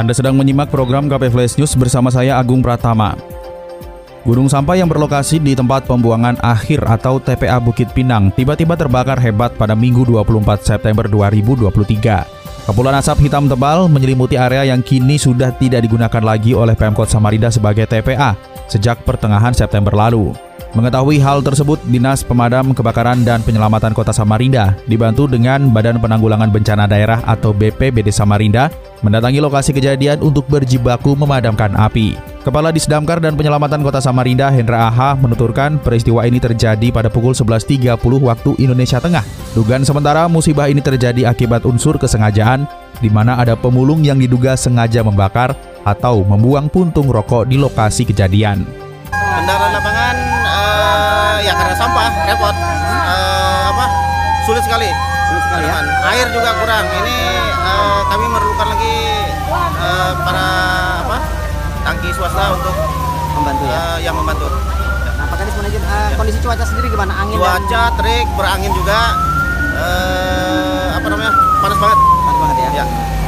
Anda sedang menyimak program KP Flash News bersama saya Agung Pratama. Gunung sampah yang berlokasi di tempat pembuangan akhir atau TPA Bukit Pinang tiba-tiba terbakar hebat pada Minggu 24 September 2023. Kepulan asap hitam tebal menyelimuti area yang kini sudah tidak digunakan lagi oleh Pemkot Samarinda sebagai TPA sejak pertengahan September lalu. Mengetahui hal tersebut, Dinas Pemadam Kebakaran dan Penyelamatan Kota Samarinda dibantu dengan Badan Penanggulangan Bencana Daerah atau BPBD Samarinda mendatangi lokasi kejadian untuk berjibaku memadamkan api. Kepala Disdamkar dan Penyelamatan Kota Samarinda Hendra Aha menuturkan peristiwa ini terjadi pada pukul 11.30 waktu Indonesia Tengah. Dugaan sementara musibah ini terjadi akibat unsur kesengajaan di mana ada pemulung yang diduga sengaja membakar atau membuang puntung rokok di lokasi kejadian. Kendaraan lapangan ya karena sampah repot uh, apa sulit sekali. Sulit sekali ya. Air juga kurang. Ini uh, kami memerlukan lagi uh, para apa tangki swasta untuk Membantu ya. uh, yang membantu. Nah, Pak Kadis uh, kondisi cuaca sendiri gimana? Angin dan Cuaca terik, berangin juga. Uh, apa namanya? Panas banget. panas banget ya. Ya.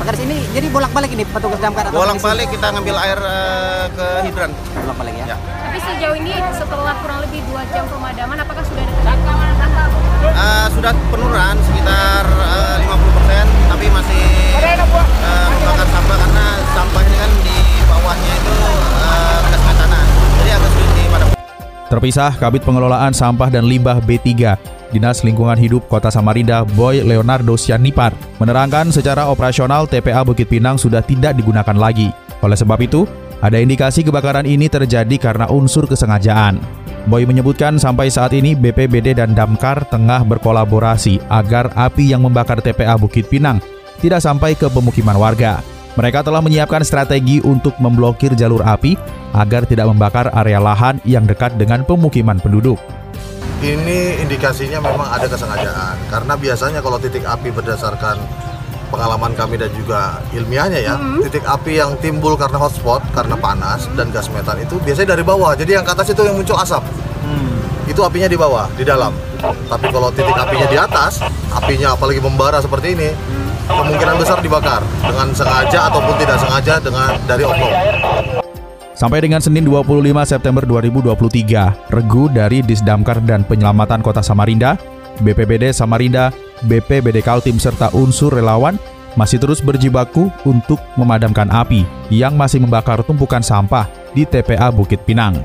Pak Kadis ini jadi bolak-balik ini petugas damkar atau Bolak-balik kita ngambil air uh, ke hidran. Bolak-balik ya. Ya. Tapi sejauh ini setelah kurang lebih dua jam pemadaman, apakah sudah ada Uh, sudah penurunan sekitar uh, 50% tapi masih uh, membakar sampah karena sampah ini kan di bawahnya itu uh, gas metana jadi agak sulit dipadamkan. Terpisah, Kabit Pengelolaan Sampah dan Limbah B3 Dinas Lingkungan Hidup Kota Samarinda Boy Leonardo Sianipar menerangkan secara operasional TPA Bukit Pinang sudah tidak digunakan lagi. Oleh sebab itu, ada indikasi kebakaran ini terjadi karena unsur kesengajaan. Boy menyebutkan sampai saat ini BPBD dan Damkar tengah berkolaborasi agar api yang membakar TPA Bukit Pinang tidak sampai ke pemukiman warga. Mereka telah menyiapkan strategi untuk memblokir jalur api agar tidak membakar area lahan yang dekat dengan pemukiman penduduk. Ini indikasinya memang ada kesengajaan karena biasanya kalau titik api berdasarkan pengalaman kami dan juga ilmiahnya ya, titik api yang timbul karena hotspot, karena panas dan gas metan itu biasanya dari bawah. Jadi yang ke atas itu yang muncul asap. Itu apinya di bawah, di dalam. Tapi kalau titik apinya di atas, apinya apalagi membara seperti ini, kemungkinan besar dibakar dengan sengaja ataupun tidak sengaja dengan dari oknum. Sampai dengan Senin 25 September 2023, regu dari Disdamkar dan Penyelamatan Kota Samarinda, BPBD Samarinda, BPBD Kaltim serta unsur relawan masih terus berjibaku untuk memadamkan api yang masih membakar tumpukan sampah di TPA Bukit Pinang.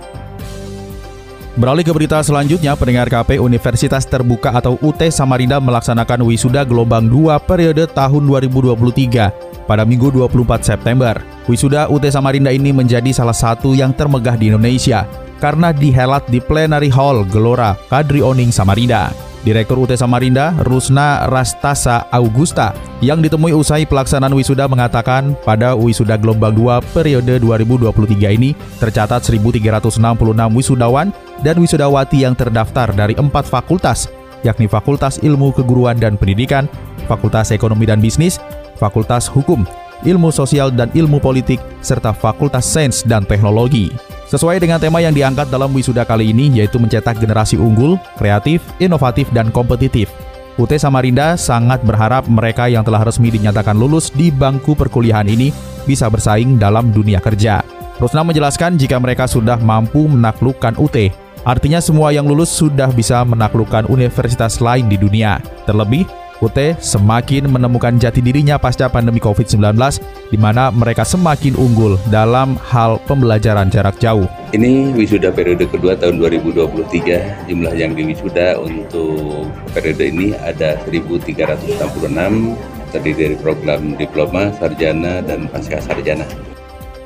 Beralih ke berita selanjutnya, pendengar KP Universitas Terbuka atau UT Samarinda melaksanakan wisuda gelombang 2 periode tahun 2023 pada Minggu 24 September. Wisuda UT Samarinda ini menjadi salah satu yang termegah di Indonesia karena dihelat di Plenary Hall Gelora Kadri Oning Samarinda. Direktur UT Samarinda, Rusna Rastasa Augusta, yang ditemui usai pelaksanaan wisuda mengatakan pada wisuda gelombang 2 periode 2023 ini tercatat 1.366 wisudawan dan wisudawati yang terdaftar dari empat fakultas, yakni Fakultas Ilmu Keguruan dan Pendidikan, Fakultas Ekonomi dan Bisnis, Fakultas Hukum, Ilmu Sosial dan Ilmu Politik, serta Fakultas Sains dan Teknologi. Sesuai dengan tema yang diangkat dalam wisuda kali ini yaitu mencetak generasi unggul, kreatif, inovatif, dan kompetitif. UT Samarinda sangat berharap mereka yang telah resmi dinyatakan lulus di bangku perkuliahan ini bisa bersaing dalam dunia kerja. Rusna menjelaskan jika mereka sudah mampu menaklukkan UT, artinya semua yang lulus sudah bisa menaklukkan universitas lain di dunia. Terlebih, UT semakin menemukan jati dirinya pasca pandemi COVID-19 di mana mereka semakin unggul dalam hal pembelajaran jarak jauh. Ini wisuda periode kedua tahun 2023. Jumlah yang diwisuda untuk periode ini ada 1.366 terdiri dari program diploma, sarjana, dan pasca sarjana.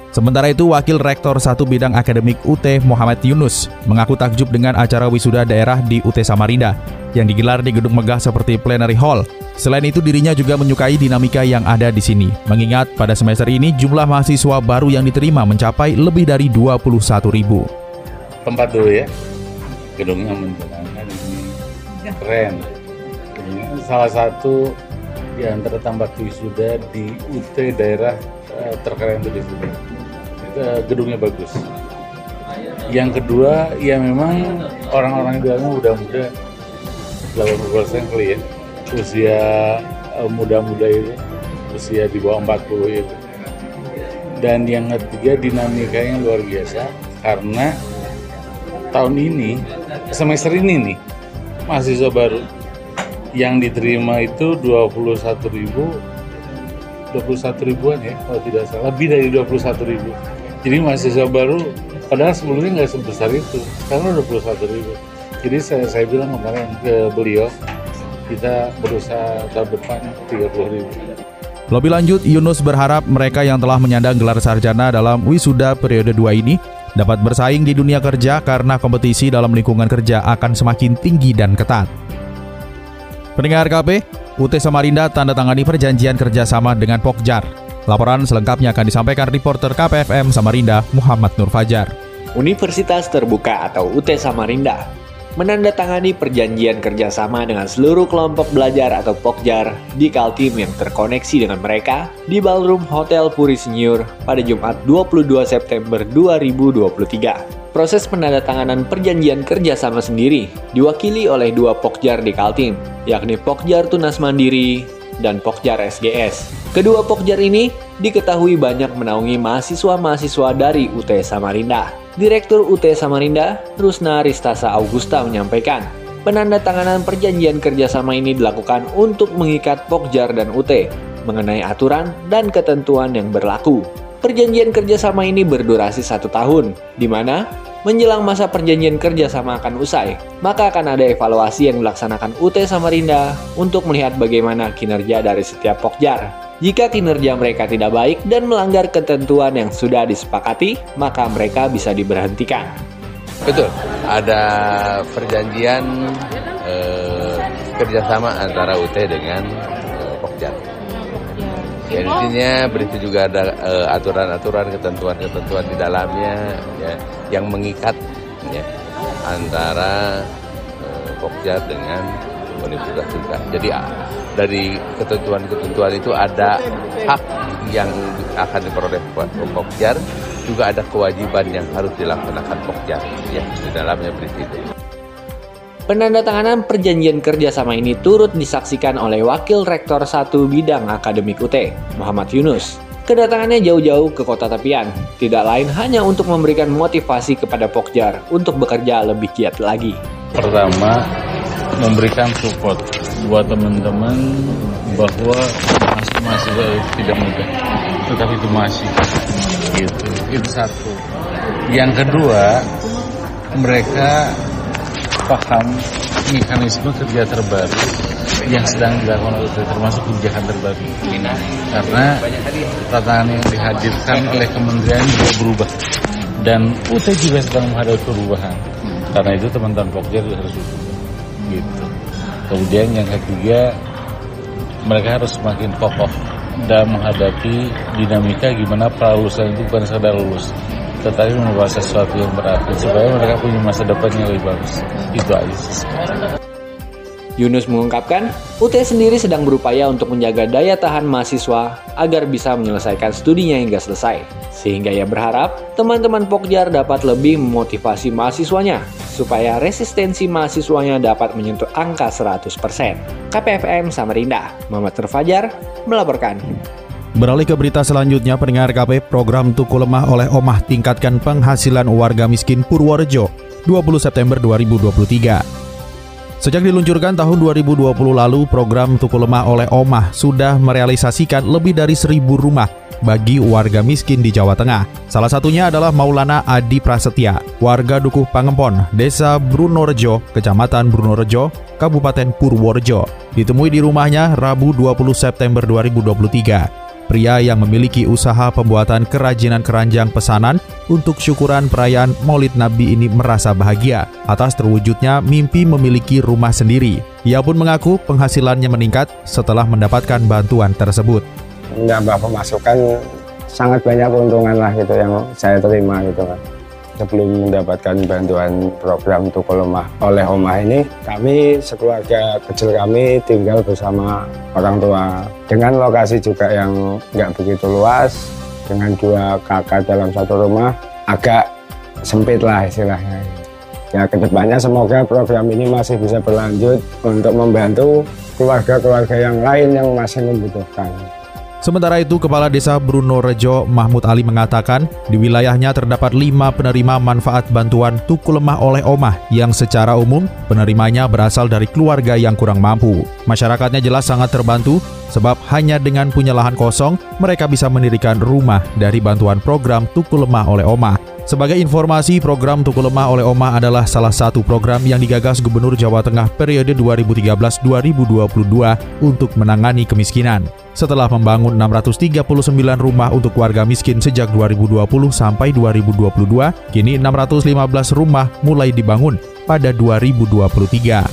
Sementara itu, Wakil Rektor satu bidang akademik UT Muhammad Yunus mengaku takjub dengan acara wisuda daerah di UT Samarinda. Yang digelar di gedung megah seperti Plenary Hall. Selain itu dirinya juga menyukai dinamika yang ada di sini. Mengingat pada semester ini jumlah mahasiswa baru yang diterima mencapai lebih dari 21 ribu. Tempat dulu ya, gedungnya menjalankan ini keren. Ini salah satu di antara tambak wisuda di UT daerah uh, terkeren itu di sini. Uh, gedungnya bagus. Yang kedua, ya memang orang-orang di dalamnya udah muda 80% kali ya. Usia uh, muda-muda itu usia di bawah 40 itu. Dan yang ketiga dinamikanya luar biasa karena tahun ini semester ini nih mahasiswa baru yang diterima itu 21 ribu 21 ribuan ya kalau tidak salah lebih dari 21 ribu. Jadi mahasiswa baru padahal sebelumnya nggak sebesar itu sekarang 21 ribu jadi saya, saya bilang kemarin ke beliau kita berusaha tahun depan 30 ribu Lebih lanjut, Yunus berharap mereka yang telah menyandang gelar sarjana dalam wisuda periode 2 ini dapat bersaing di dunia kerja karena kompetisi dalam lingkungan kerja akan semakin tinggi dan ketat. Pendengar KP, UT Samarinda tanda tangani perjanjian kerjasama dengan Pokjar. Laporan selengkapnya akan disampaikan reporter KPFM Samarinda, Muhammad Nur Fajar. Universitas Terbuka atau UT Samarinda menandatangani perjanjian kerjasama dengan seluruh kelompok belajar atau Pokjar di Kaltim yang terkoneksi dengan mereka di Ballroom Hotel Puri Senior pada Jumat 22 September 2023. Proses penandatanganan perjanjian kerjasama sendiri diwakili oleh dua Pokjar di Kaltim, yakni Pokjar Tunas Mandiri dan Pokjar SGS. Kedua Pokjar ini diketahui banyak menaungi mahasiswa-mahasiswa dari UT Samarinda. Direktur UT Samarinda, Rusna Ristasa Augusta menyampaikan, penandatanganan perjanjian kerjasama ini dilakukan untuk mengikat Pokjar dan UT mengenai aturan dan ketentuan yang berlaku. Perjanjian kerjasama ini berdurasi satu tahun, di mana menjelang masa perjanjian kerjasama akan usai, maka akan ada evaluasi yang dilaksanakan UT Samarinda untuk melihat bagaimana kinerja dari setiap Pokjar. Jika kinerja mereka tidak baik dan melanggar ketentuan yang sudah disepakati, maka mereka bisa diberhentikan. Betul, ada perjanjian eh, kerjasama antara UT dengan eh, Pokja. Ya, intinya berarti juga ada eh, aturan-aturan, ketentuan-ketentuan di dalamnya ya, yang mengikat ya, antara eh, Pokja dengan universitas juga. Jadi dari ketentuan-ketentuan itu ada hak yang akan diperoleh Pokjar, juga ada kewajiban yang harus dilaksanakan Pokjar. Ya, di dalamnya berisi itu. Penandatanganan perjanjian kerjasama ini turut disaksikan oleh Wakil Rektor 1 Bidang Akademik UT, Muhammad Yunus. Kedatangannya jauh-jauh ke kota Tapian, tidak lain hanya untuk memberikan motivasi kepada Pokjar untuk bekerja lebih giat lagi. Pertama, memberikan support buat teman-teman bahwa masih masih tidak mudah. Tetapi itu masih. Gitu. Itu satu. Yang kedua mereka paham mekanisme kerja terbaru yang sedang dilakukan oleh termasuk kebijakan terbaru. Karena tantangan yang dihadirkan oleh kementerian juga berubah. Dan UT juga sedang menghadapi perubahan. Karena itu teman-teman Pokja harus dukung gitu. Kemudian yang ketiga mereka harus semakin kokoh dalam menghadapi dinamika gimana pralulusan itu bukan sekedar lulus tetapi membawa sesuatu yang berarti supaya mereka punya masa depan yang lebih bagus itu aja. Yunus mengungkapkan, UT sendiri sedang berupaya untuk menjaga daya tahan mahasiswa agar bisa menyelesaikan studinya hingga selesai. Sehingga ia berharap teman-teman Pokjar dapat lebih memotivasi mahasiswanya supaya resistensi mahasiswanya dapat menyentuh angka 100%. KPFM Samarinda, Muhammad Terfajar melaporkan. Beralih ke berita selanjutnya, pendengar KP program Tuku Lemah oleh Omah tingkatkan penghasilan warga miskin Purworejo 20 September 2023. Sejak diluncurkan tahun 2020 lalu, program Tuku Lemah oleh Omah sudah merealisasikan lebih dari seribu rumah bagi warga miskin di Jawa Tengah. Salah satunya adalah Maulana Adi Prasetya, warga Dukuh Pangempon, Desa Brunorejo, Kecamatan Brunorejo, Kabupaten Purworejo. Ditemui di rumahnya Rabu 20 September 2023. Pria yang memiliki usaha pembuatan kerajinan keranjang pesanan untuk syukuran perayaan Maulid Nabi ini merasa bahagia atas terwujudnya mimpi memiliki rumah sendiri. Ia pun mengaku penghasilannya meningkat setelah mendapatkan bantuan tersebut. Menambah pemasukan sangat banyak keuntungan lah gitu yang saya terima gitu kan sebelum mendapatkan bantuan program Tukul Omah oleh Omah ini, kami sekeluarga kecil kami tinggal bersama orang tua. Dengan lokasi juga yang nggak begitu luas, dengan dua kakak dalam satu rumah, agak sempit lah istilahnya. Ya ke depannya semoga program ini masih bisa berlanjut untuk membantu keluarga-keluarga yang lain yang masih membutuhkan. Sementara itu, Kepala Desa Bruno Rejo Mahmud Ali mengatakan, di wilayahnya terdapat lima penerima manfaat bantuan tuku lemah oleh Omah yang secara umum penerimanya berasal dari keluarga yang kurang mampu. Masyarakatnya jelas sangat terbantu sebab hanya dengan punya lahan kosong, mereka bisa mendirikan rumah dari bantuan program tuku lemah oleh Omah. Sebagai informasi, program Tuku Lemah oleh Oma adalah salah satu program yang digagas Gubernur Jawa Tengah periode 2013-2022 untuk menangani kemiskinan. Setelah membangun 639 rumah untuk warga miskin sejak 2020 sampai 2022, kini 615 rumah mulai dibangun pada 2023.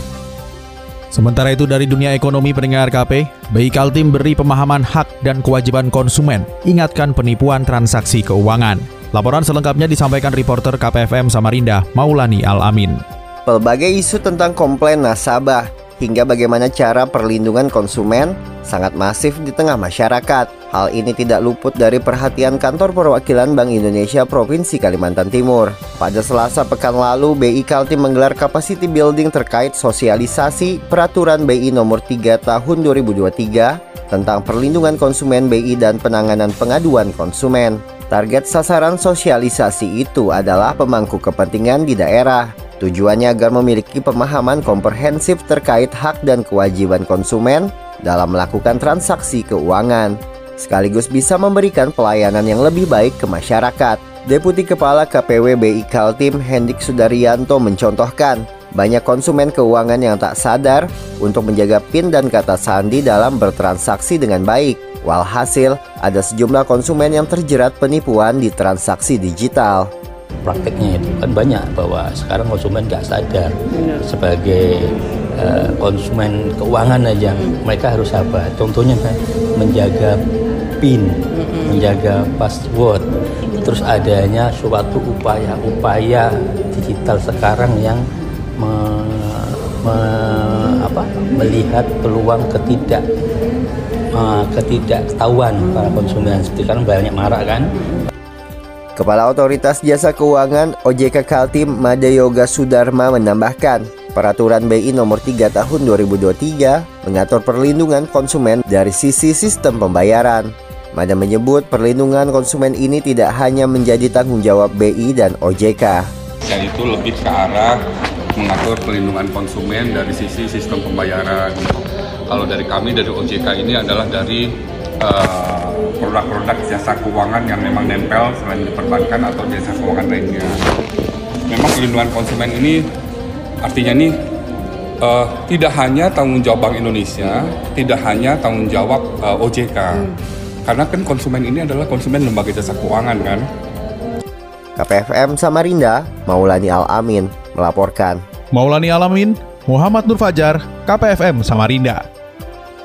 Sementara itu dari dunia ekonomi pendengar KP, BI Kaltim beri pemahaman hak dan kewajiban konsumen, ingatkan penipuan transaksi keuangan. Laporan selengkapnya disampaikan reporter KPFM Samarinda, Maulani Al-Amin. Pelbagai isu tentang komplain nasabah hingga bagaimana cara perlindungan konsumen sangat masif di tengah masyarakat. Hal ini tidak luput dari perhatian kantor perwakilan Bank Indonesia Provinsi Kalimantan Timur. Pada Selasa pekan lalu, BI Kaltim menggelar capacity building terkait sosialisasi peraturan BI nomor 3 tahun 2023 tentang perlindungan konsumen BI dan penanganan pengaduan konsumen. Target sasaran sosialisasi itu adalah pemangku kepentingan di daerah. Tujuannya agar memiliki pemahaman komprehensif terkait hak dan kewajiban konsumen dalam melakukan transaksi keuangan, sekaligus bisa memberikan pelayanan yang lebih baik ke masyarakat. Deputi Kepala KPW BI Kaltim Hendik Sudaryanto mencontohkan, banyak konsumen keuangan yang tak sadar untuk menjaga PIN dan kata sandi dalam bertransaksi dengan baik. Walhasil, ada sejumlah konsumen yang terjerat penipuan di transaksi digital. Prakteknya itu kan banyak bahwa sekarang konsumen nggak sadar sebagai uh, konsumen keuangan aja mereka harus apa? Contohnya kan menjaga PIN, menjaga password, terus adanya suatu upaya-upaya digital sekarang yang me, me, apa, melihat peluang ketidak uh, ketidaktahuan para konsumen. Seperti kan banyak marah kan Kepala Otoritas Jasa Keuangan OJK Kaltim Made Yoga Sudarma menambahkan, Peraturan BI nomor 3 tahun 2023 mengatur perlindungan konsumen dari sisi sistem pembayaran. Mada menyebut perlindungan konsumen ini tidak hanya menjadi tanggung jawab BI dan OJK. Dan itu lebih ke arah mengatur perlindungan konsumen dari sisi sistem pembayaran. Kalau dari kami dari OJK ini adalah dari eh, produk-produk jasa keuangan yang memang nempel selain di perbankan atau jasa keuangan lainnya. Memang perlindungan konsumen ini artinya nih uh, tidak hanya tanggung jawab Bank Indonesia, tidak hanya tanggung jawab uh, eh, OJK. Hmm. Karena kan konsumen ini adalah konsumen lembaga jasa keuangan kan. KPFM Samarinda, Maulani Al-Amin melaporkan. Maulani Alamin, Muhammad Nur Fajar, KPFM Samarinda